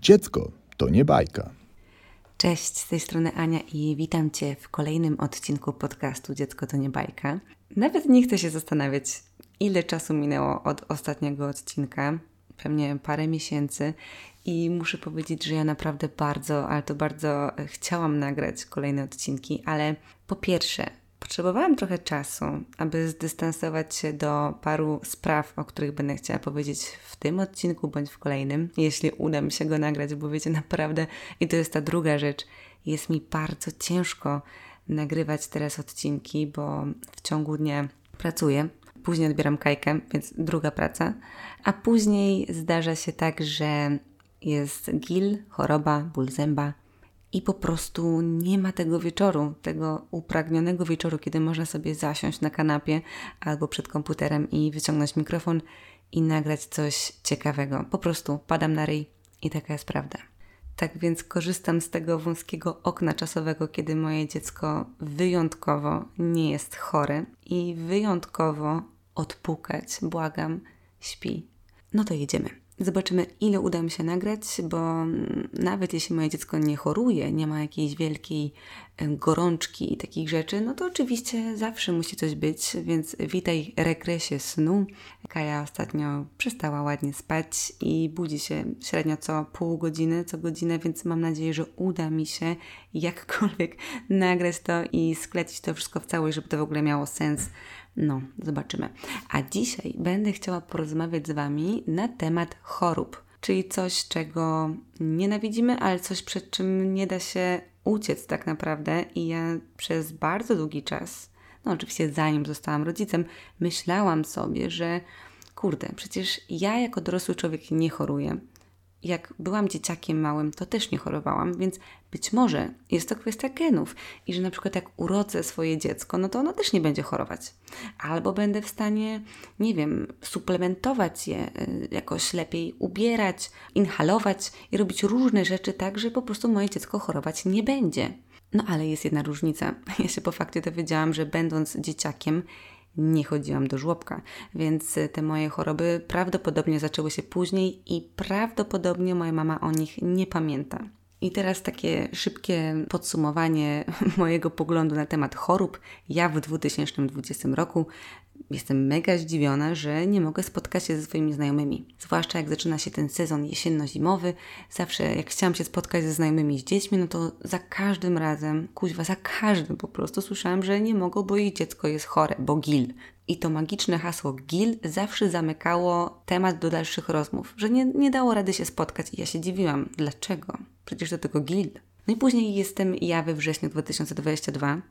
Dziecko to nie bajka. Cześć, z tej strony Ania i witam Cię w kolejnym odcinku podcastu Dziecko to nie bajka. Nawet nie chcę się zastanawiać, ile czasu minęło od ostatniego odcinka. Pewnie parę miesięcy i muszę powiedzieć, że ja naprawdę bardzo, ale to bardzo chciałam nagrać kolejne odcinki, ale po pierwsze, Potrzebowałam trochę czasu, aby zdystansować się do paru spraw, o których będę chciała powiedzieć w tym odcinku bądź w kolejnym, jeśli uda mi się go nagrać, bo wiecie, naprawdę, i to jest ta druga rzecz, jest mi bardzo ciężko nagrywać teraz odcinki, bo w ciągu dnia pracuję, później odbieram kajkę, więc druga praca, a później zdarza się tak, że jest gil, choroba, ból zęba, i po prostu nie ma tego wieczoru, tego upragnionego wieczoru, kiedy można sobie zasiąść na kanapie albo przed komputerem i wyciągnąć mikrofon i nagrać coś ciekawego. Po prostu padam na ryj i taka jest prawda. Tak więc korzystam z tego wąskiego okna czasowego, kiedy moje dziecko wyjątkowo nie jest chore i wyjątkowo odpukać, błagam, śpi. No to jedziemy. Zobaczymy, ile uda mi się nagrać, bo nawet jeśli moje dziecko nie choruje, nie ma jakiejś wielkiej gorączki i takich rzeczy, no to oczywiście zawsze musi coś być, więc witaj regresie snu. Kaja ostatnio przestała ładnie spać i budzi się średnio co pół godziny, co godzinę, więc mam nadzieję, że uda mi się jakkolwiek nagrać to i sklecić to wszystko w całość, żeby to w ogóle miało sens no, zobaczymy. A dzisiaj będę chciała porozmawiać z Wami na temat chorób, czyli coś, czego nienawidzimy, ale coś, przed czym nie da się uciec tak naprawdę. I ja przez bardzo długi czas, no oczywiście zanim zostałam rodzicem, myślałam sobie, że kurde, przecież ja jako dorosły człowiek nie choruję jak byłam dzieciakiem małym, to też nie chorowałam, więc być może jest to kwestia genów i że na przykład jak urodzę swoje dziecko, no to ono też nie będzie chorować. Albo będę w stanie, nie wiem, suplementować je, y, jakoś lepiej ubierać, inhalować i robić różne rzeczy tak, że po prostu moje dziecko chorować nie będzie. No ale jest jedna różnica. Ja się po fakcie dowiedziałam, że będąc dzieciakiem, nie chodziłam do żłobka, więc te moje choroby prawdopodobnie zaczęły się później i prawdopodobnie moja mama o nich nie pamięta. I teraz takie szybkie podsumowanie mojego poglądu na temat chorób. Ja w 2020 roku jestem mega zdziwiona, że nie mogę spotkać się ze swoimi znajomymi. Zwłaszcza jak zaczyna się ten sezon jesienno-zimowy. Zawsze jak chciałam się spotkać ze znajomymi z dziećmi, no to za każdym razem, kuźwa, za każdym po prostu słyszałam, że nie mogą, bo ich dziecko jest chore, bo gil. I to magiczne hasło GIL zawsze zamykało temat do dalszych rozmów, że nie, nie dało rady się spotkać i ja się dziwiłam. Dlaczego? Przecież do tego GIL. No i później jestem ja we wrześniu 2022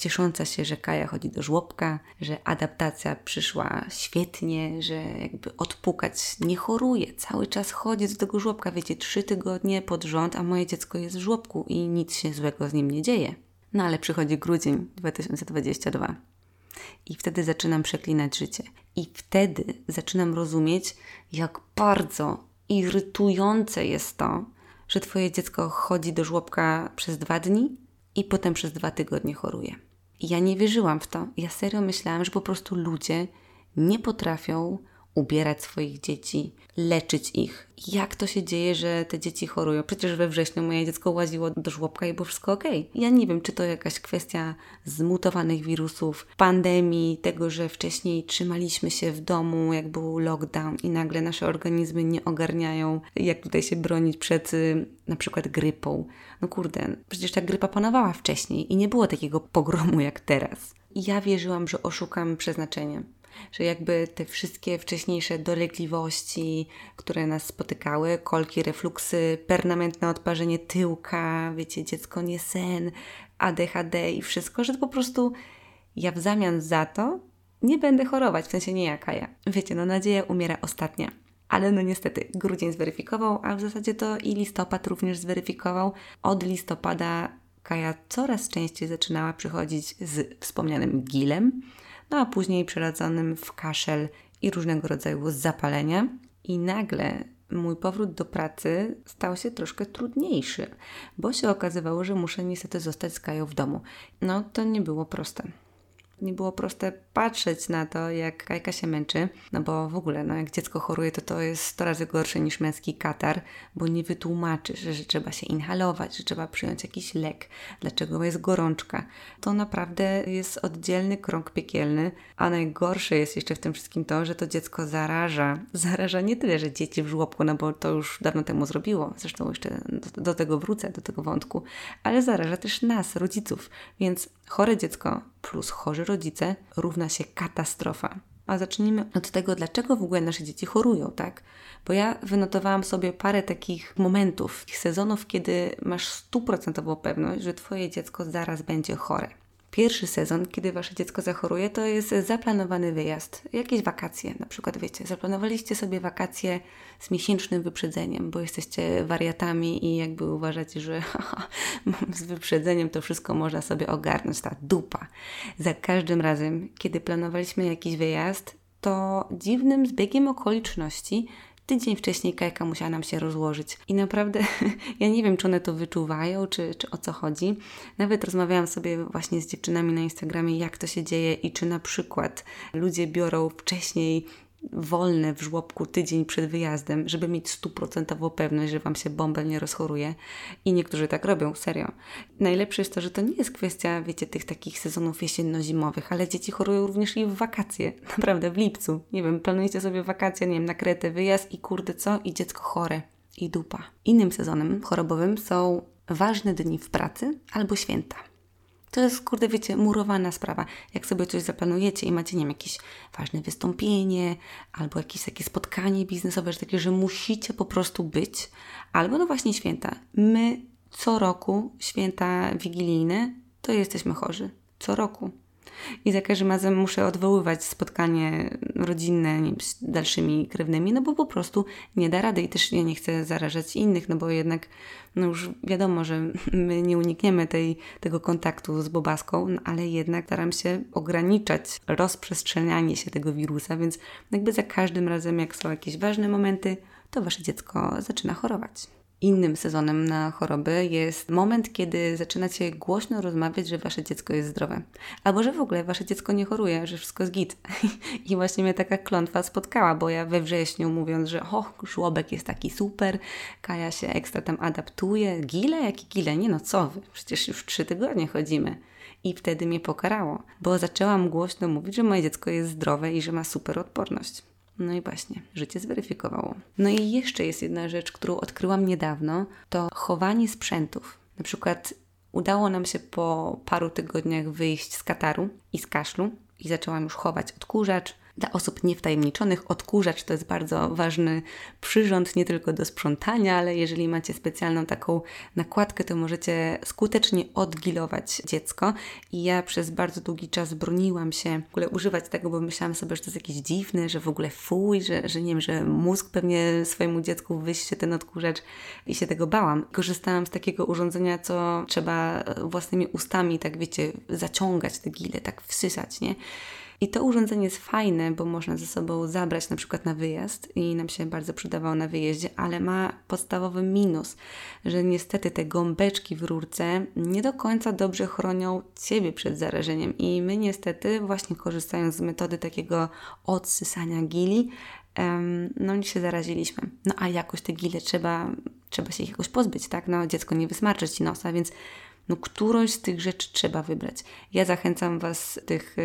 ciesząca się, że Kaja chodzi do żłobka, że adaptacja przyszła świetnie, że jakby odpukać nie choruje, cały czas chodzi do tego żłobka, wiecie, trzy tygodnie pod rząd, a moje dziecko jest w żłobku i nic się złego z nim nie dzieje. No ale przychodzi grudzień 2022 i wtedy zaczynam przeklinać życie. I wtedy zaczynam rozumieć, jak bardzo irytujące jest to, że Twoje dziecko chodzi do żłobka przez dwa dni i potem przez dwa tygodnie choruje. Ja nie wierzyłam w to. Ja serio myślałam, że po prostu ludzie nie potrafią ubierać swoich dzieci, leczyć ich. Jak to się dzieje, że te dzieci chorują? Przecież we wrześniu moje dziecko łaziło do żłobka i było wszystko ok. Ja nie wiem, czy to jakaś kwestia zmutowanych wirusów, pandemii, tego, że wcześniej trzymaliśmy się w domu, jak był lockdown i nagle nasze organizmy nie ogarniają, jak tutaj się bronić przed y, na przykład grypą. No kurde, przecież ta grypa panowała wcześniej i nie było takiego pogromu jak teraz. Ja wierzyłam, że oszukam przeznaczenie że jakby te wszystkie wcześniejsze dolegliwości, które nas spotykały, kolki, refluksy, permanentne odparzenie tyłka, wiecie, dziecko nie sen, ADHD i wszystko, że to po prostu ja w zamian za to nie będę chorować, w sensie nie jaka ja. Wiecie, no nadzieja umiera ostatnia. Ale no niestety, grudzień zweryfikował, a w zasadzie to i listopad również zweryfikował. Od listopada Kaja coraz częściej zaczynała przychodzić z wspomnianym gilem, no a później przeradzonym w kaszel i różnego rodzaju zapalenia. I nagle mój powrót do pracy stał się troszkę trudniejszy, bo się okazywało, że muszę niestety zostać z Kają w domu. No to nie było proste. Nie było proste patrzeć na to, jak Kajka się męczy, no bo w ogóle, no jak dziecko choruje, to to jest 100 razy gorsze niż męski katar, bo nie wytłumaczysz, że, trzeba się inhalować, że trzeba przyjąć jakiś lek, dlaczego jest gorączka. To naprawdę jest oddzielny krąg piekielny, a najgorsze jest jeszcze w tym wszystkim to, że to dziecko zaraża. Zaraża nie tyle, że dzieci w żłobku, no bo to już dawno temu zrobiło, zresztą jeszcze do, do tego wrócę, do tego wątku, ale zaraża też nas, rodziców, więc chore dziecko plus chorzy rodzice równa się katastrofa. A zacznijmy od tego, dlaczego w ogóle nasze dzieci chorują, tak? Bo ja wynotowałam sobie parę takich momentów, sezonów, kiedy masz stuprocentową pewność, że Twoje dziecko zaraz będzie chore. Pierwszy sezon, kiedy wasze dziecko zachoruje, to jest zaplanowany wyjazd, jakieś wakacje. Na przykład, wiecie, zaplanowaliście sobie wakacje z miesięcznym wyprzedzeniem, bo jesteście wariatami i jakby uważacie, że z wyprzedzeniem to wszystko można sobie ogarnąć, ta dupa. Za każdym razem, kiedy planowaliśmy jakiś wyjazd, to dziwnym zbiegiem okoliczności tydzień wcześniej kajka musiała nam się rozłożyć. I naprawdę ja nie wiem, czy one to wyczuwają, czy, czy o co chodzi. Nawet rozmawiałam sobie właśnie z dziewczynami na Instagramie, jak to się dzieje i czy na przykład ludzie biorą wcześniej wolne w żłobku tydzień przed wyjazdem, żeby mieć stuprocentową pewność, że Wam się bąbel nie rozchoruje. I niektórzy tak robią, serio. Najlepsze jest to, że to nie jest kwestia, wiecie, tych takich sezonów jesienno-zimowych, ale dzieci chorują również i w wakacje. Naprawdę, w lipcu. Nie wiem, planujecie sobie wakacje, nie wiem, na Kretę wyjazd i kurde co? I dziecko chore. I dupa. Innym sezonem chorobowym są ważne dni w pracy albo święta. To jest, kurde, wiecie, murowana sprawa. Jak sobie coś zaplanujecie i macie, nie wiem, jakieś ważne wystąpienie albo jakieś takie spotkanie biznesowe, że takie, że musicie po prostu być, albo no właśnie święta. My co roku, święta wigilijne, to jesteśmy chorzy. Co roku i za każdym razem muszę odwoływać spotkanie rodzinne z dalszymi krewnymi, no bo po prostu nie da rady i też ja nie chcę zarażać innych, no bo jednak no już wiadomo, że my nie unikniemy tej, tego kontaktu z bobaską, no ale jednak staram się ograniczać rozprzestrzenianie się tego wirusa, więc jakby za każdym razem, jak są jakieś ważne momenty, to wasze dziecko zaczyna chorować. Innym sezonem na choroby jest moment, kiedy zaczynacie głośno rozmawiać, że wasze dziecko jest zdrowe. Albo że w ogóle wasze dziecko nie choruje, że wszystko jest git. I właśnie mnie taka klątwa spotkała, bo ja we wrześniu mówiąc, że o, żłobek jest taki super, Kaja się ekstra tam adaptuje. Gile? Jaki gile? Nie no, co wy? Przecież już trzy tygodnie chodzimy. I wtedy mnie pokarało, bo zaczęłam głośno mówić, że moje dziecko jest zdrowe i że ma super odporność. No i właśnie, życie zweryfikowało. No i jeszcze jest jedna rzecz, którą odkryłam niedawno, to chowanie sprzętów. Na przykład udało nam się po paru tygodniach wyjść z Kataru i z kaszlu i zaczęłam już chować odkurzacz, dla osób niewtajemniczonych odkurzacz to jest bardzo ważny przyrząd nie tylko do sprzątania, ale jeżeli macie specjalną taką nakładkę, to możecie skutecznie odgilować dziecko. I ja przez bardzo długi czas broniłam się w ogóle używać tego, bo myślałam sobie, że to jest jakieś dziwne, że w ogóle fuj, że, że nie wiem, że mózg pewnie swojemu dziecku wyście ten odkurzacz i się tego bałam. Korzystałam z takiego urządzenia, co trzeba własnymi ustami, tak wiecie, zaciągać te gile, tak wsysać, nie? I to urządzenie jest fajne, bo można ze sobą zabrać na przykład na wyjazd i nam się bardzo przydawało na wyjeździe, ale ma podstawowy minus, że niestety te gąbeczki w rurce nie do końca dobrze chronią Ciebie przed zarażeniem i my niestety właśnie korzystając z metody takiego odsysania gili, no się zaraziliśmy. No a jakoś te gile trzeba, trzeba się ich jakoś pozbyć, tak? No dziecko nie wysmarczy Ci nosa, więc no którąś z tych rzeczy trzeba wybrać. Ja zachęcam Was tych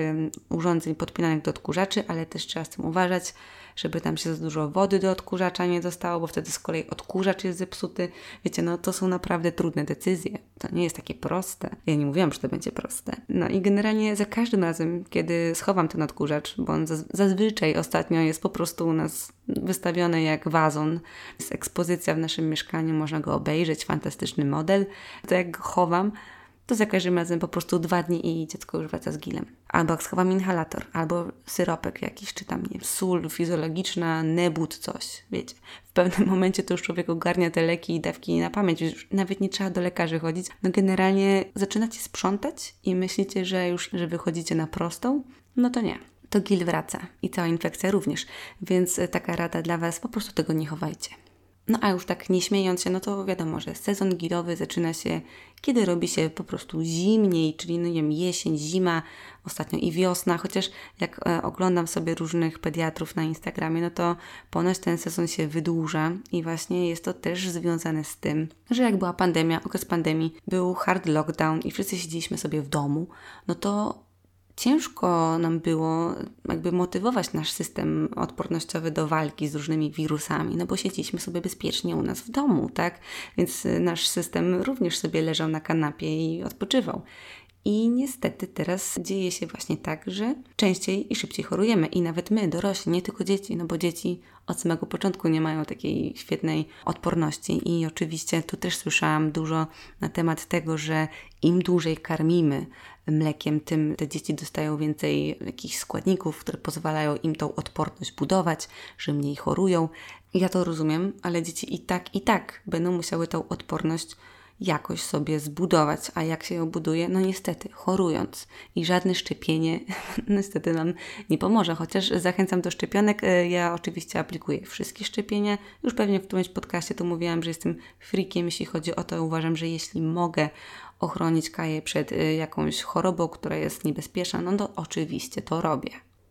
urządzeń podpinanych do odkurzaczy, ale też trzeba z tym uważać, żeby tam się za dużo wody do odkurzacza nie dostało, bo wtedy z kolei odkurzacz jest zepsuty. Wiecie, no to są naprawdę trudne decyzje. To nie jest takie proste. Ja nie mówiłam, że to będzie proste. No i generalnie za każdym razem, kiedy schowam ten odkurzacz, bo on zazwyczaj ostatnio jest po prostu u nas wystawiony jak wazon. Jest ekspozycja w naszym mieszkaniu, można go obejrzeć, fantastyczny model. To jak go chowam, to za każdym razem po prostu dwa dni i dziecko już wraca z gilem. Albo jak schowam inhalator, albo syropek jakiś, czy tam, nie sól fizjologiczna, nebut, coś, wiecie. W pewnym momencie to już człowiek ogarnia te leki i dawki na pamięć, już nawet nie trzeba do lekarzy chodzić. No generalnie zaczynacie sprzątać i myślicie, że już, że wychodzicie na prostą, no to nie. To gil wraca i cała infekcja również, więc taka rada dla Was, po prostu tego nie chowajcie. No a już tak nie śmiejąc się, no to wiadomo, że sezon girowy zaczyna się, kiedy robi się po prostu zimniej, czyli no nie wiem, jesień, zima, ostatnio i wiosna, chociaż jak e, oglądam sobie różnych pediatrów na Instagramie, no to ponoć ten sezon się wydłuża i właśnie jest to też związane z tym, że jak była pandemia, okres pandemii, był hard lockdown i wszyscy siedzieliśmy sobie w domu, no to ciężko nam było jakby motywować nasz system odpornościowy do walki z różnymi wirusami, no bo siedzieliśmy sobie bezpiecznie u nas w domu, tak? Więc nasz system również sobie leżał na kanapie i odpoczywał. I niestety teraz dzieje się właśnie tak, że częściej i szybciej chorujemy. I nawet my, dorośli, nie tylko dzieci, no bo dzieci od samego początku nie mają takiej świetnej odporności. I oczywiście tu też słyszałam dużo na temat tego, że im dłużej karmimy mlekiem, tym te dzieci dostają więcej jakichś składników, które pozwalają im tą odporność budować, że mniej chorują. Ja to rozumiem, ale dzieci i tak, i tak będą musiały tą odporność jakoś sobie zbudować. A jak się ją buduje? No niestety, chorując. I żadne szczepienie niestety nam nie pomoże. Chociaż zachęcam do szczepionek. E, ja oczywiście aplikuję wszystkie szczepienia. Już pewnie w którymś podcaście to mówiłam, że jestem freakiem, jeśli chodzi o to. Uważam, że jeśli mogę ochronić Kaję przed e, jakąś chorobą, która jest niebezpieczna, no to oczywiście to robię.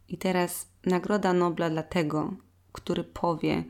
I teraz Nagroda Nobla dla tego, który powie,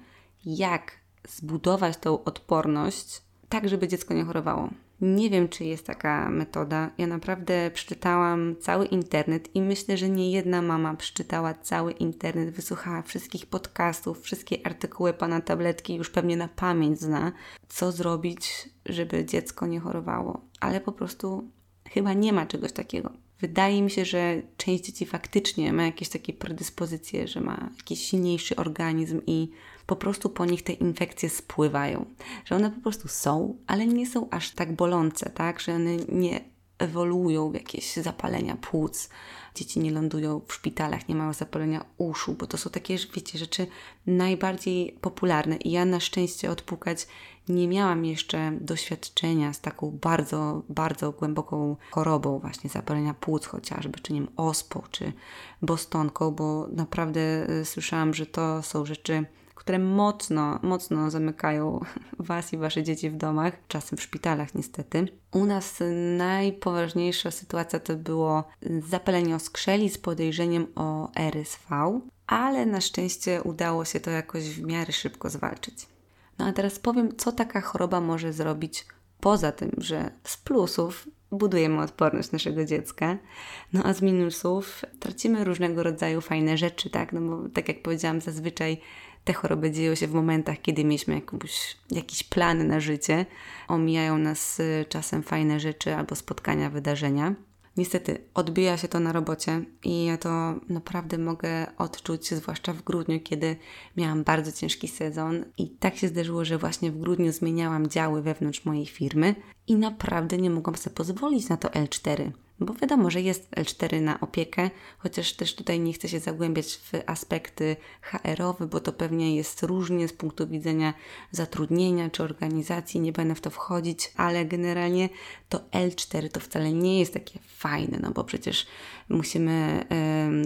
jak zbudować tą odporność, tak, żeby dziecko nie chorowało. Nie wiem, czy jest taka metoda. Ja naprawdę przeczytałam cały internet i myślę, że nie jedna mama przeczytała cały internet, wysłuchała wszystkich podcastów, wszystkie artykuły pana tabletki, już pewnie na pamięć zna, co zrobić, żeby dziecko nie chorowało. Ale po prostu chyba nie ma czegoś takiego. Wydaje mi się, że część dzieci faktycznie ma jakieś takie predyspozycje, że ma jakiś silniejszy organizm i po prostu po nich te infekcje spływają. Że one po prostu są, ale nie są aż tak bolące, tak? Że one nie ewoluują w jakieś zapalenia płuc. Dzieci nie lądują w szpitalach, nie mają zapalenia uszu, bo to są takie, wiecie, rzeczy najbardziej popularne. I ja na szczęście odpukać nie miałam jeszcze doświadczenia z taką bardzo, bardzo głęboką chorobą, właśnie zapalenia płuc chociażby, czy nie wiem, ospą, czy bostonką, bo naprawdę y, słyszałam, że to są rzeczy które mocno, mocno zamykają Was i Wasze dzieci w domach, czasem w szpitalach niestety. U nas najpoważniejsza sytuacja to było zapalenie oskrzeli z podejrzeniem o RSV, ale na szczęście udało się to jakoś w miarę szybko zwalczyć. No a teraz powiem, co taka choroba może zrobić poza tym, że z plusów budujemy odporność naszego dziecka, no a z minusów tracimy różnego rodzaju fajne rzeczy, tak? No bo tak jak powiedziałam, zazwyczaj te choroby dzieją się w momentach, kiedy mieliśmy jakąś, jakiś plan na życie. Omijają nas y, czasem fajne rzeczy albo spotkania, wydarzenia. Niestety odbija się to na robocie i ja to naprawdę mogę odczuć, zwłaszcza w grudniu, kiedy miałam bardzo ciężki sezon i tak się zdarzyło, że właśnie w grudniu zmieniałam działy wewnątrz mojej firmy i naprawdę nie mogłam sobie pozwolić na to L4. Bo wiadomo, że jest L4 na opiekę, chociaż też tutaj nie chcę się zagłębiać w aspekty HR-owe, bo to pewnie jest różnie z punktu widzenia zatrudnienia czy organizacji, nie będę w to wchodzić, ale generalnie to L4 to wcale nie jest takie fajne, no bo przecież musimy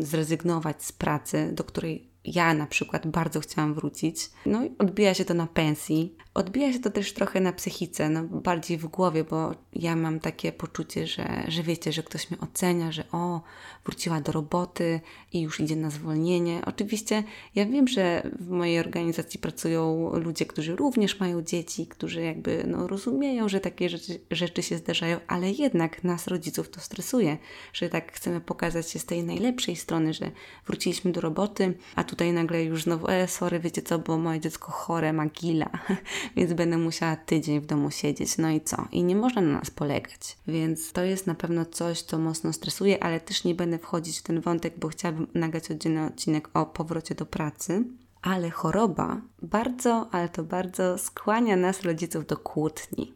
zrezygnować z pracy, do której ja na przykład bardzo chciałam wrócić. No i odbija się to na pensji. Odbija się to też trochę na psychice, no bardziej w głowie, bo ja mam takie poczucie, że, że wiecie, że ktoś mnie ocenia, że o, wróciła do roboty i już idzie na zwolnienie. Oczywiście ja wiem, że w mojej organizacji pracują ludzie, którzy również mają dzieci, którzy jakby no, rozumieją, że takie rzeczy, rzeczy się zdarzają, ale jednak nas rodziców to stresuje, że tak chcemy pokazać się z tej najlepszej strony, że wróciliśmy do roboty, a tutaj nagle już znowu, e, sorry, wiecie co, bo moje dziecko chore, magila, więc będę musiała tydzień w domu siedzieć, no i co? I nie można na nas polegać. Więc to jest na pewno coś, co mocno stresuje, ale też nie będę wchodzić w ten wątek, bo chciałabym nagrać oddzielny odcinek o powrocie do pracy. Ale choroba bardzo, ale to bardzo skłania nas, rodziców, do kłótni.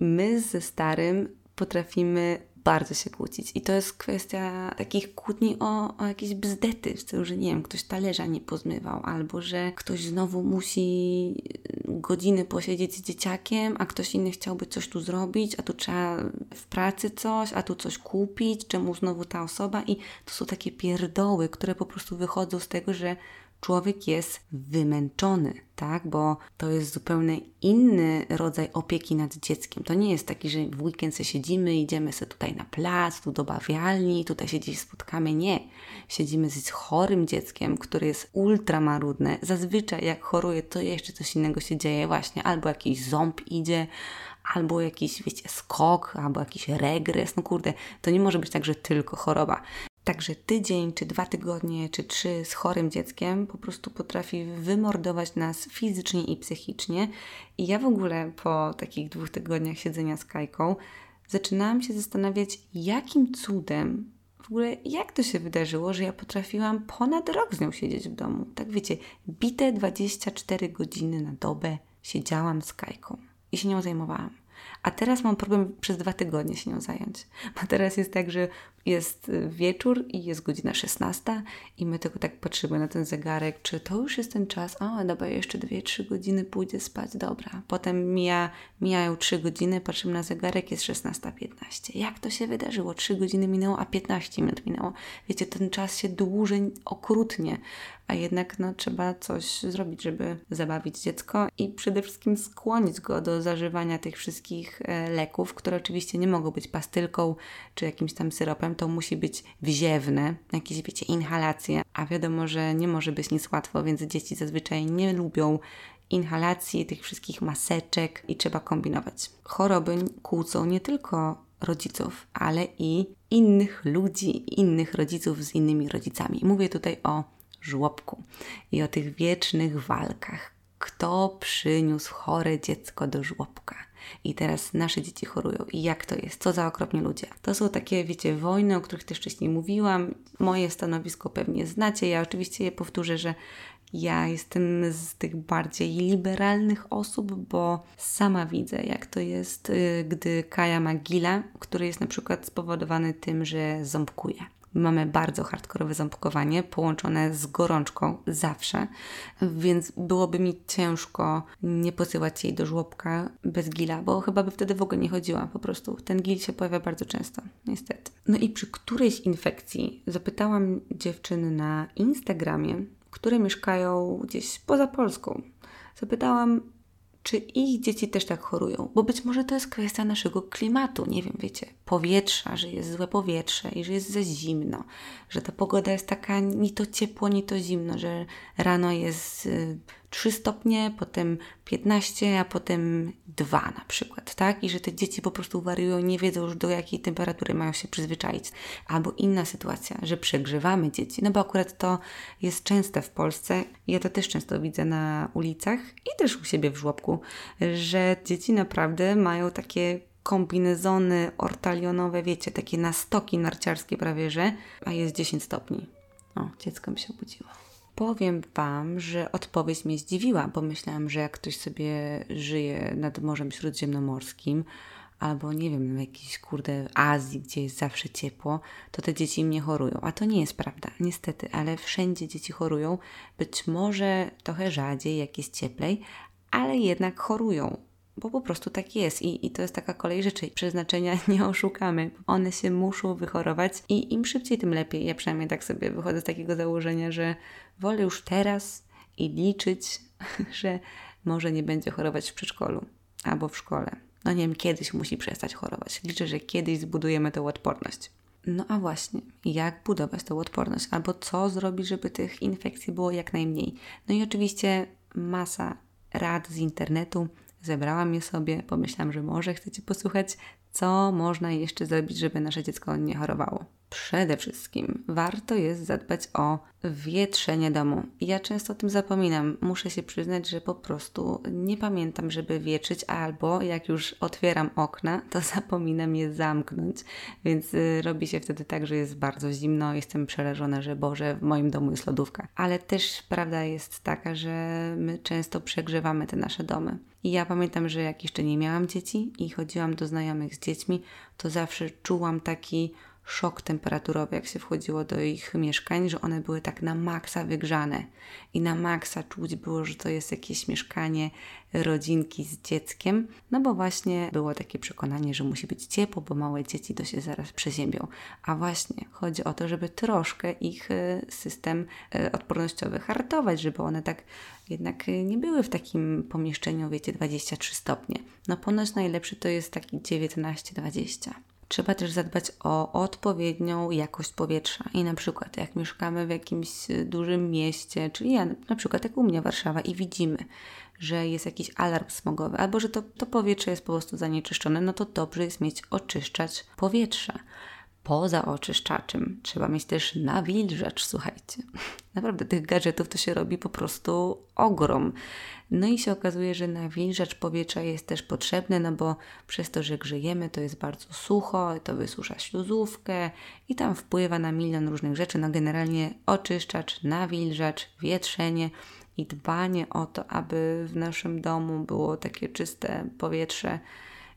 My ze starym potrafimy bardzo się kłócić. I to jest kwestia takich kłótni o, o jakieś bzdety, w stylu, że nie wiem, ktoś talerza nie pozmywał, albo że ktoś znowu musi godziny posiedzieć z dzieciakiem, a ktoś inny chciałby coś tu zrobić, a tu trzeba w pracy coś, a tu coś kupić, czemu znowu ta osoba. I to są takie pierdoły, które po prostu wychodzą z tego, że człowiek jest wymęczony, tak? Bo to jest zupełnie inny rodzaj opieki nad dzieckiem. To nie jest taki, że w weekend siedzimy, idziemy sobie tutaj na plac, tu do bawialni, tutaj się gdzieś spotkamy. Nie. Siedzimy z chorym dzieckiem, które jest ultra marudne. Zazwyczaj jak choruje, to jeszcze coś innego się dzieje właśnie. Albo jakiś ząb idzie, albo jakiś, wiecie, skok, albo jakiś regres. No kurde, to nie może być tak, że tylko choroba. Także tydzień, czy dwa tygodnie, czy trzy z chorym dzieckiem po prostu potrafi wymordować nas fizycznie i psychicznie. I ja w ogóle po takich dwóch tygodniach siedzenia z Kajką zaczynałam się zastanawiać, jakim cudem, w ogóle jak to się wydarzyło, że ja potrafiłam ponad rok z nią siedzieć w domu. Tak wiecie, bite 24 godziny na dobę siedziałam z Kajką i się nią zajmowałam. A teraz mam problem przez dwa tygodnie się nią zająć. Bo teraz jest tak, że jest y, wieczór i jest godzina 16 i my tylko tak patrzymy na ten zegarek, czy to już jest ten czas, o dobra, jeszcze 2-3 godziny pójdę spać, dobra. Potem mija, mijają 3 godziny, patrzymy na zegarek, jest 16.15. Jak to się wydarzyło? 3 godziny minęło, a 15 minut minęło. Wiecie, ten czas się dłużej okrutnie, a jednak no, trzeba coś zrobić, żeby zabawić dziecko i przede wszystkim skłonić go do zażywania tych wszystkich e, leków, które oczywiście nie mogą być pastylką czy jakimś tam syropem, to musi być wziewne, jakieś, wiecie, inhalacje, a wiadomo, że nie może być nic łatwo, więc dzieci zazwyczaj nie lubią inhalacji, tych wszystkich maseczek i trzeba kombinować. Choroby kłócą nie tylko rodziców, ale i innych ludzi, innych rodziców z innymi rodzicami. Mówię tutaj o żłobku i o tych wiecznych walkach. Kto przyniósł chore dziecko do żłobka? I teraz nasze dzieci chorują i jak to jest, co za okropni ludzie. To są takie, wiecie, wojny, o których też wcześniej mówiłam. Moje stanowisko pewnie znacie. Ja oczywiście je powtórzę, że ja jestem z tych bardziej liberalnych osób, bo sama widzę, jak to jest, y, gdy Kaja ma gila, który jest na przykład spowodowany tym, że ząbkuje. Mamy bardzo hardkorowe ząbkowanie połączone z gorączką zawsze, więc byłoby mi ciężko nie posyłać jej do żłobka bez gila, bo chyba by wtedy w ogóle nie chodziła po prostu. Ten gil się pojawia bardzo często, niestety. No i przy którejś infekcji zapytałam dziewczyny na Instagramie, które mieszkają gdzieś poza Polską. Zapytałam, czy ich dzieci też tak chorują, bo być może to jest kwestia naszego klimatu, nie wiem, wiecie, powietrza, że jest złe powietrze i że jest za zimno, że ta pogoda jest taka ni to ciepło, ni to zimno, że rano jest y, 3 stopnie, potem 15, a potem 2 na przykład, tak? I że te dzieci po prostu wariują, nie wiedzą już do jakiej temperatury mają się przyzwyczaić. Albo inna sytuacja, że przegrzewamy dzieci, no bo akurat to jest częste w Polsce. Ja to też często widzę na ulicach i też u siebie w żłobku, że dzieci naprawdę mają takie kombinezony ortalionowe, wiecie, takie nastoki narciarskie prawie, że, a jest 10 stopni. O, dziecko mi się obudziło. Powiem Wam, że odpowiedź mnie zdziwiła, bo myślałam, że jak ktoś sobie żyje nad Morzem Śródziemnomorskim, albo nie wiem, w jakiejś kurde Azji, gdzie jest zawsze ciepło, to te dzieci nie chorują. A to nie jest prawda, niestety, ale wszędzie dzieci chorują. Być może trochę rzadziej, jak jest cieplej, ale jednak chorują bo po prostu tak jest I, i to jest taka kolej rzeczy. Przeznaczenia nie oszukamy. One się muszą wychorować i im szybciej, tym lepiej. Ja przynajmniej tak sobie wychodzę z takiego założenia, że wolę już teraz i liczyć, że może nie będzie chorować w przedszkolu albo w szkole. No nie wiem, kiedyś musi przestać chorować. Liczę, że kiedyś zbudujemy tę odporność. No a właśnie, jak budować tę odporność? Albo co zrobić, żeby tych infekcji było jak najmniej? No i oczywiście masa rad z internetu, Zebrałam je sobie, pomyślałam, że może chcecie posłuchać, co można jeszcze zrobić, żeby nasze dziecko nie chorowało. Przede wszystkim warto jest zadbać o wietrzenie domu. Ja często o tym zapominam. Muszę się przyznać, że po prostu nie pamiętam, żeby wietrzyć, albo jak już otwieram okna, to zapominam je zamknąć, więc y, robi się wtedy tak, że jest bardzo zimno, jestem przerażona, że Boże, w moim domu jest lodówka. Ale też prawda jest taka, że my często przegrzewamy te nasze domy. I ja pamiętam, że jak jeszcze nie miałam dzieci i chodziłam do znajomych z dziećmi, to zawsze czułam taki szok temperaturowy, jak się wchodziło do ich mieszkań, że one były tak na maksa wygrzane i na maksa czuć było, że to jest jakieś mieszkanie rodzinki z dzieckiem, no bo właśnie było takie przekonanie, że musi być ciepło, bo małe dzieci to się zaraz przeziębią. A właśnie chodzi o to, żeby troszkę ich e, system e, odpornościowy hartować, żeby one tak jednak e, nie były w takim pomieszczeniu, wiecie, 23 stopnie. No ponoć najlepszy to jest taki 19-20. Trzeba też zadbać o odpowiednią jakość powietrza. I na przykład, jak mieszkamy w jakimś y, dużym mieście, czyli ja, na przykład jak u mnie Warszawa, i widzimy, że jest jakiś alarm smogowy, albo że to, to powietrze jest po prostu zanieczyszczone, no to dobrze jest mieć oczyszczacz powietrza poza oczyszczaczem trzeba mieć też nawilżacz, słuchajcie. Naprawdę tych gadżetów to się robi po prostu ogrom. No i się okazuje, że nawilżacz powietrza jest też potrzebny, no bo przez to, że grzejemy, to jest bardzo sucho, to wysusza śluzówkę i tam wpływa na milion różnych rzeczy. No generalnie oczyszczacz, nawilżacz, wietrzenie i dbanie o to, aby w naszym domu było takie czyste powietrze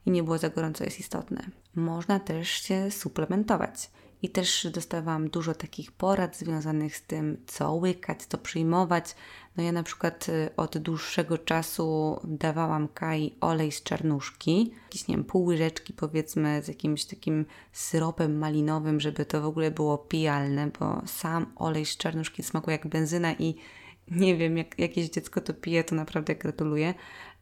i nie było za gorąco jest istotne. Można też się suplementować. I też dostawałam dużo takich porad związanych z tym, co łykać, co przyjmować. No ja na przykład y, od dłuższego czasu dawałam Kai olej z czarnuszki, jakieś, nie wiem, pół łyżeczki powiedzmy z jakimś takim syropem malinowym, żeby to w ogóle było pijalne, bo sam olej z czarnuszki smakuje jak benzyna i nie wiem, jak jakieś dziecko to pije, to naprawdę gratuluję,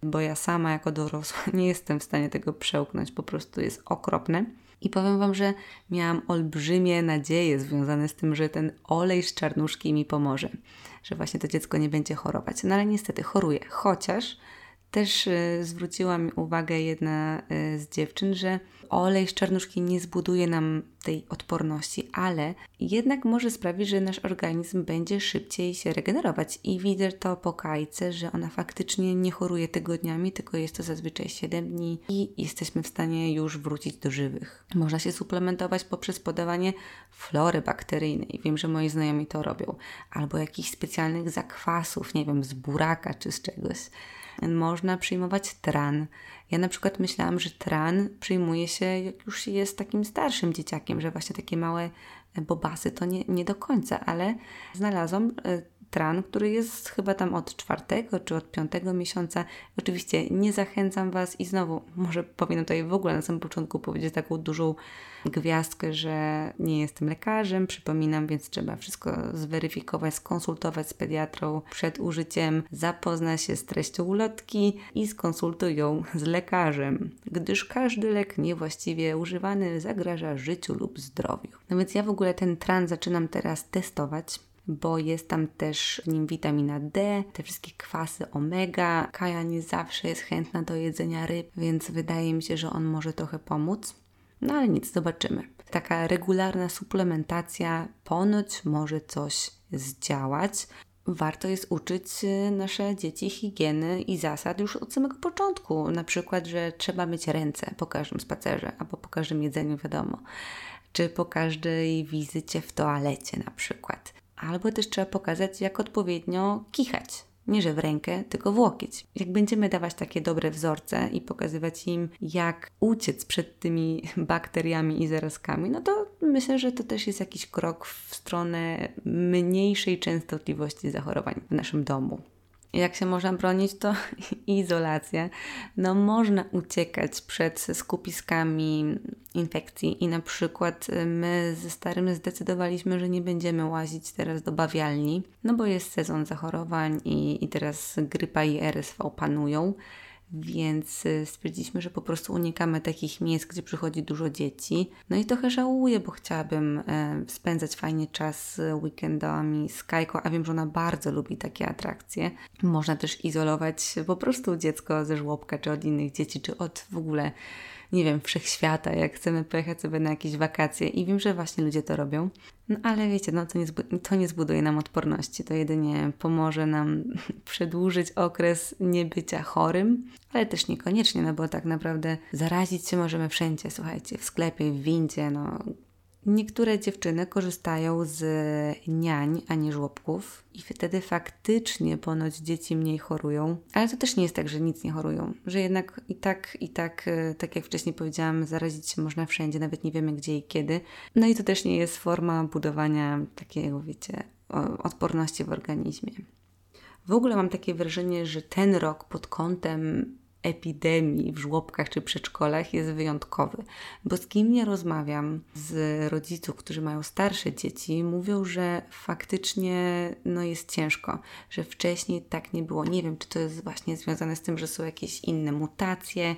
bo ja sama jako dorosła nie jestem w stanie tego przełknąć, po prostu jest okropne. I powiem Wam, że miałam olbrzymie nadzieje związane z tym, że ten olej z czarnuszki mi pomoże, że właśnie to dziecko nie będzie chorować. No ale niestety choruje, chociaż też y, zwróciła mi uwagę jedna y, z dziewczyn, że olej z czarnuszki nie zbuduje nam tej odporności, ale jednak może sprawić, że nasz organizm będzie szybciej się regenerować. I widzę to po kajce, że ona faktycznie nie choruje tygodniami, tylko jest to zazwyczaj 7 dni i jesteśmy w stanie już wrócić do żywych. Można się suplementować poprzez podawanie flory bakteryjnej. Wiem, że moi znajomi to robią. Albo jakichś specjalnych zakwasów, nie wiem, z buraka czy z czegoś można przyjmować tran. Ja na przykład myślałam, że tran przyjmuje się jak już jest takim starszym dzieciakiem, że właśnie takie małe bobasy to nie, nie do końca, ale znalazłam e, tran, który jest chyba tam od czwartego czy od piątego miesiąca. Oczywiście nie zachęcam Was i znowu, może powinnam tutaj w ogóle na samym początku powiedzieć taką dużą gwiazdkę, że nie jestem lekarzem, przypominam, więc trzeba wszystko zweryfikować, skonsultować z pediatrą przed użyciem, zapoznać się z treścią ulotki i skonsultuj ją z lekarzem, gdyż każdy lek niewłaściwie używany zagraża życiu lub zdrowiu. No więc ja w ogóle ten tran zaczynam teraz testować bo jest tam też w nim witamina D, te wszystkie kwasy omega. Kaja nie zawsze jest chętna do jedzenia ryb, więc wydaje mi się, że on może trochę pomóc. No ale nic, zobaczymy. Taka regularna suplementacja ponoć może coś zdziałać. Warto jest uczyć y, nasze dzieci higieny i zasad już od samego początku. Na przykład, że trzeba myć ręce po każdym spacerze albo po każdym jedzeniu, wiadomo, czy po każdej wizycie w toalecie na przykład. Albo też trzeba pokazać, jak odpowiednio kichać. Nie, że w rękę, tylko w łokieć. Jak będziemy dawać takie dobre wzorce i pokazywać im, jak uciec przed tymi bakteriami i zarazkami, no to myślę, że to też jest jakiś krok w stronę mniejszej częstotliwości zachorowań w naszym domu. Jak się można bronić, to izolacja. No, można uciekać przed skupiskami infekcji i na przykład y, my ze starym zdecydowaliśmy, że nie będziemy łazić teraz do bawialni, no bo jest sezon zachorowań i, i teraz grypa i RSV panują więc y, stwierdziliśmy, że po prostu unikamy takich miejsc, gdzie przychodzi dużo dzieci. No i trochę żałuję, bo chciałabym e, spędzać fajnie czas weekendami z Kajką, a wiem, że ona bardzo lubi takie atrakcje. Można też izolować po prostu dziecko ze żłobka, czy od innych dzieci, czy od w ogóle nie wiem, wszechświata, jak chcemy pojechać sobie na jakieś wakacje i wiem, że właśnie ludzie to robią. No ale wiecie, no to nie, to nie zbuduje nam odporności, to jedynie pomoże nam przedłużyć okres niebycia chorym, ale też niekoniecznie, no bo tak naprawdę zarazić się możemy wszędzie, słuchajcie, w sklepie, w windzie, no Niektóre dziewczyny korzystają z niań, a nie żłobków i wtedy faktycznie ponoć dzieci mniej chorują. Ale to też nie jest tak, że nic nie chorują, że jednak i tak, i tak, e, tak jak wcześniej powiedziałam, zarazić się można wszędzie, nawet nie wiemy gdzie i kiedy. No i to też nie jest forma budowania takiego, wiecie, odporności w organizmie. W ogóle mam takie wrażenie, że ten rok pod kątem epidemii w żłobkach czy przedszkolach jest wyjątkowy, bo z kim nie rozmawiam, z rodziców, którzy mają starsze dzieci, mówią, że faktycznie no, jest ciężko, że wcześniej tak nie było. Nie wiem, czy to jest właśnie związane z tym, że są jakieś inne mutacje,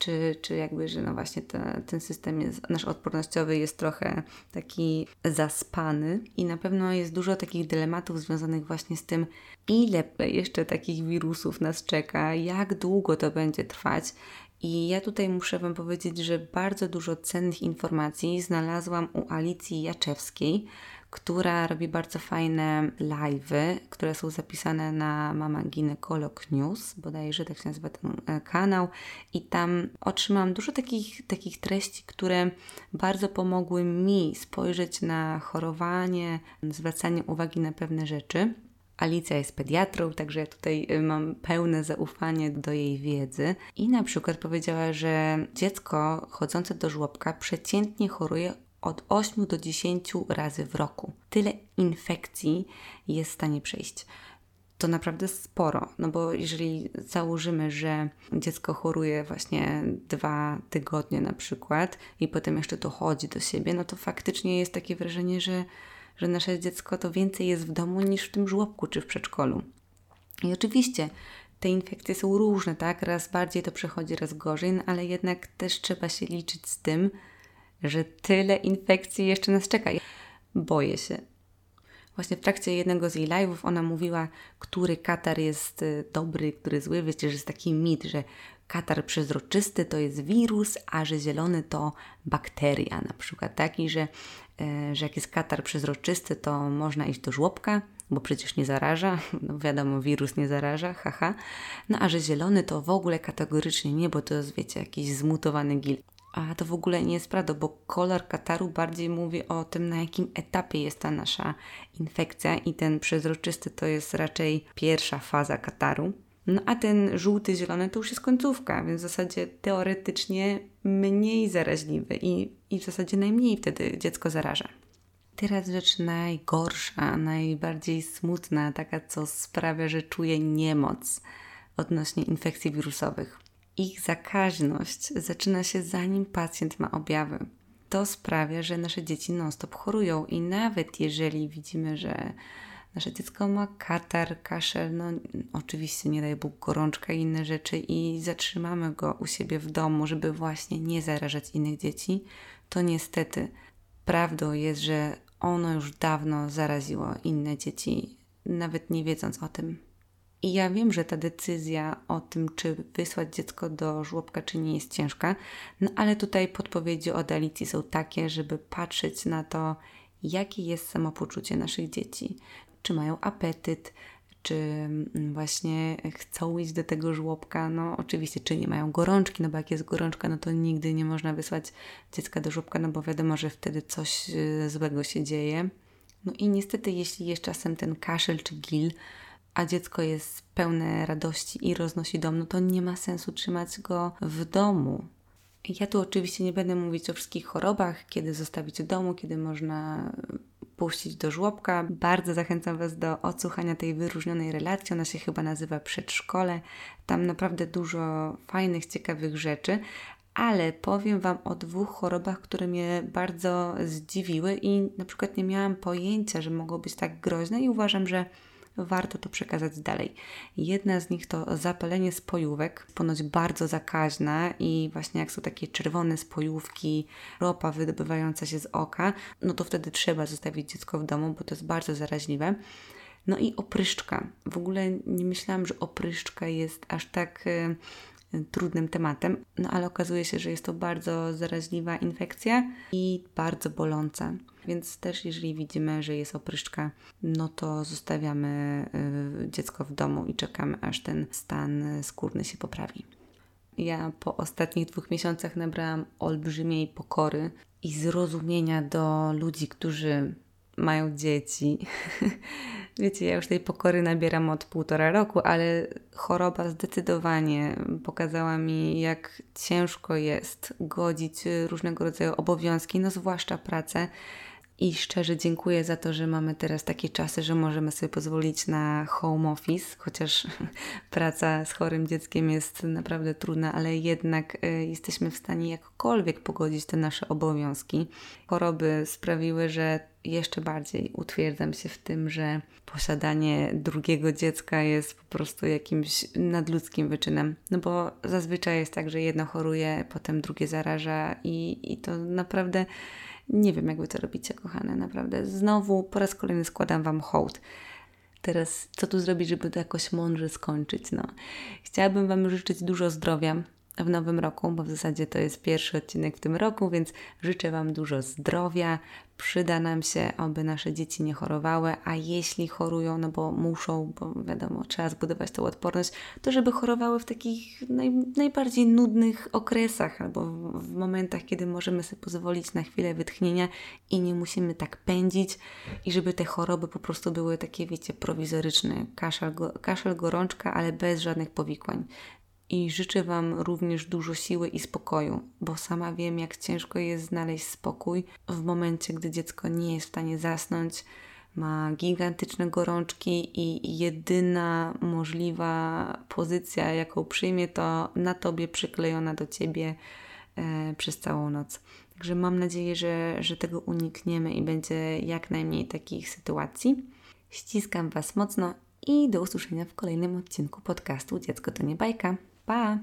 czy, czy jakby, że no właśnie te, ten system jest, nasz odpornościowy jest trochę taki zaspany i na pewno jest dużo takich dylematów związanych właśnie z tym, ile jeszcze takich wirusów nas czeka, jak długo to będzie trwać. I ja tutaj muszę Wam powiedzieć, że bardzo dużo cennych informacji znalazłam u Alicji Jaczewskiej, która robi bardzo fajne live'y, które są zapisane na Mama Ginekolog News, bodajże tak się nazywa ten e, kanał i tam otrzymałam dużo takich, takich treści, które bardzo pomogły mi spojrzeć na chorowanie, zwracanie uwagi na pewne rzeczy. Alicja jest pediatrą, także ja tutaj e, mam pełne zaufanie do jej wiedzy. I na przykład powiedziała, że dziecko chodzące do żłobka przeciętnie choruje od 8 do 10 razy w roku. Tyle infekcji jest w stanie przejść. To naprawdę sporo, no bo jeżeli założymy, że dziecko choruje właśnie dwa tygodnie na przykład i potem jeszcze to chodzi do siebie, no to faktycznie jest takie wrażenie, że, że nasze dziecko to więcej jest w domu niż w tym żłobku czy w przedszkolu. I oczywiście te infekcje są różne, tak? Raz bardziej to przechodzi, raz gorzej, no ale jednak też trzeba się liczyć z tym, że tyle infekcji jeszcze nas czeka. Boję się. Właśnie w trakcie jednego z jej live'ów ona mówiła, który katar jest y, dobry, który zły. Wiecie, że jest taki mit, że katar przezroczysty to jest wirus, a że zielony to bakteria na przykład. Taki, że, e, że jak jest katar przezroczysty, to można iść do żłobka, bo przecież nie zaraża. No wiadomo, wirus nie zaraża, haha. No a że zielony to w ogóle kategorycznie nie, bo to jest, wiecie, jakiś zmutowany gil. A to w ogóle nie jest prawda, bo kolor kataru bardziej mówi o tym, na jakim etapie jest ta nasza infekcja, i ten przezroczysty to jest raczej pierwsza faza kataru. No a ten żółty, zielony to już jest końcówka, więc w zasadzie teoretycznie mniej zaraźliwy i, i w zasadzie najmniej wtedy dziecko zaraża. Teraz rzecz najgorsza, najbardziej smutna, taka co sprawia, że czuję niemoc odnośnie infekcji wirusowych ich zakaźność zaczyna się zanim pacjent ma objawy. To sprawia, że nasze dzieci non-stop chorują i nawet jeżeli widzimy, że nasze dziecko ma katar, kaszel, no oczywiście nie daj Bóg gorączka i inne rzeczy i zatrzymamy go u siebie w domu, żeby właśnie nie zarażać innych dzieci, to niestety prawdą jest, że ono już dawno zaraziło inne dzieci, nawet nie wiedząc o tym. I ja wiem, że ta decyzja o tym, czy wysłać dziecko do żłobka, czy nie jest ciężka, no ale tutaj podpowiedzi od Alicji są takie, żeby patrzeć na to, jakie jest samopoczucie naszych dzieci. Czy mają apetyt, czy mm, właśnie chcą iść do tego żłobka. No oczywiście, czy nie mają gorączki, no bo jak jest gorączka, no to nigdy nie można wysłać dziecka do żłobka, no bo wiadomo, że wtedy coś y, złego się dzieje. No i niestety, jeśli jest czasem ten kaszel czy gil, a dziecko jest pełne radości i roznosi dom, no to nie ma sensu trzymać go w domu. Ja tu oczywiście nie będę mówić o wszystkich chorobach, kiedy zostawić w domu, kiedy można puścić do żłobka. Bardzo zachęcam Was do odsłuchania tej wyróżnionej relacji. Ona się chyba nazywa Przedszkole. Tam naprawdę dużo fajnych, ciekawych rzeczy. Ale powiem Wam o dwóch chorobach, które mnie bardzo zdziwiły i na przykład nie miałam pojęcia, że mogą być tak groźne i uważam, że warto to przekazać dalej. Jedna z nich to zapalenie spojówek, ponoć bardzo zakaźna i właśnie jak są takie czerwone spojówki, ropa wydobywająca się z oka, no to wtedy trzeba zostawić dziecko w domu, bo to jest bardzo zaraźliwe. No i opryszczka. W ogóle nie myślałam, że opryszczka jest aż tak trudnym tematem, no ale okazuje się, że jest to bardzo zaraźliwa infekcja i bardzo boląca. Więc też jeżeli widzimy, że jest opryszczka, no to zostawiamy y, dziecko w domu i czekamy, aż ten stan skórny się poprawi. Ja po ostatnich dwóch miesiącach nabrałam olbrzymiej pokory i zrozumienia do ludzi, którzy mają dzieci. Wiecie, ja już tej pokory nabieram od półtora roku, ale choroba zdecydowanie pokazała mi, jak ciężko jest godzić różnego rodzaju obowiązki, no zwłaszcza pracę i szczerze dziękuję za to, że mamy teraz takie czasy, że możemy sobie pozwolić na home office, chociaż praca z chorym dzieckiem jest naprawdę trudna, ale jednak y, jesteśmy w stanie jakkolwiek pogodzić te nasze obowiązki. Choroby sprawiły, że jeszcze bardziej utwierdzam się w tym, że posiadanie drugiego dziecka jest po prostu jakimś nadludzkim wyczynem. No bo zazwyczaj jest tak, że jedno choruje, potem drugie zaraża i, i to naprawdę nie wiem, jak wy to robicie, kochane, naprawdę. Znowu po raz kolejny składam Wam hołd. Teraz, co tu zrobić, żeby to jakoś mądrze skończyć? No, chciałabym Wam życzyć dużo zdrowia, w nowym roku, bo w zasadzie to jest pierwszy odcinek w tym roku, więc życzę Wam dużo zdrowia. Przyda nam się, aby nasze dzieci nie chorowały, a jeśli chorują, no bo muszą, bo wiadomo, trzeba zbudować tą odporność, to żeby chorowały w takich naj, najbardziej nudnych okresach albo w, w momentach, kiedy możemy sobie pozwolić na chwilę wytchnienia i nie musimy tak pędzić i żeby te choroby po prostu były takie, wiecie, prowizoryczne. Kaszel, go, kaszel gorączka, ale bez żadnych powikłań i życzę Wam również dużo siły i spokoju, bo sama wiem, jak ciężko jest znaleźć spokój w momencie, gdy dziecko nie jest w stanie zasnąć, ma gigantyczne gorączki i jedyna możliwa pozycja, jaką przyjmie, to na Tobie przyklejona do Ciebie e, przez całą noc. Także mam nadzieję, że, że tego unikniemy i będzie jak najmniej takich sytuacji. Ściskam Was mocno i do usłyszenia w kolejnym odcinku podcastu Dziecko to nie bajka. Bye.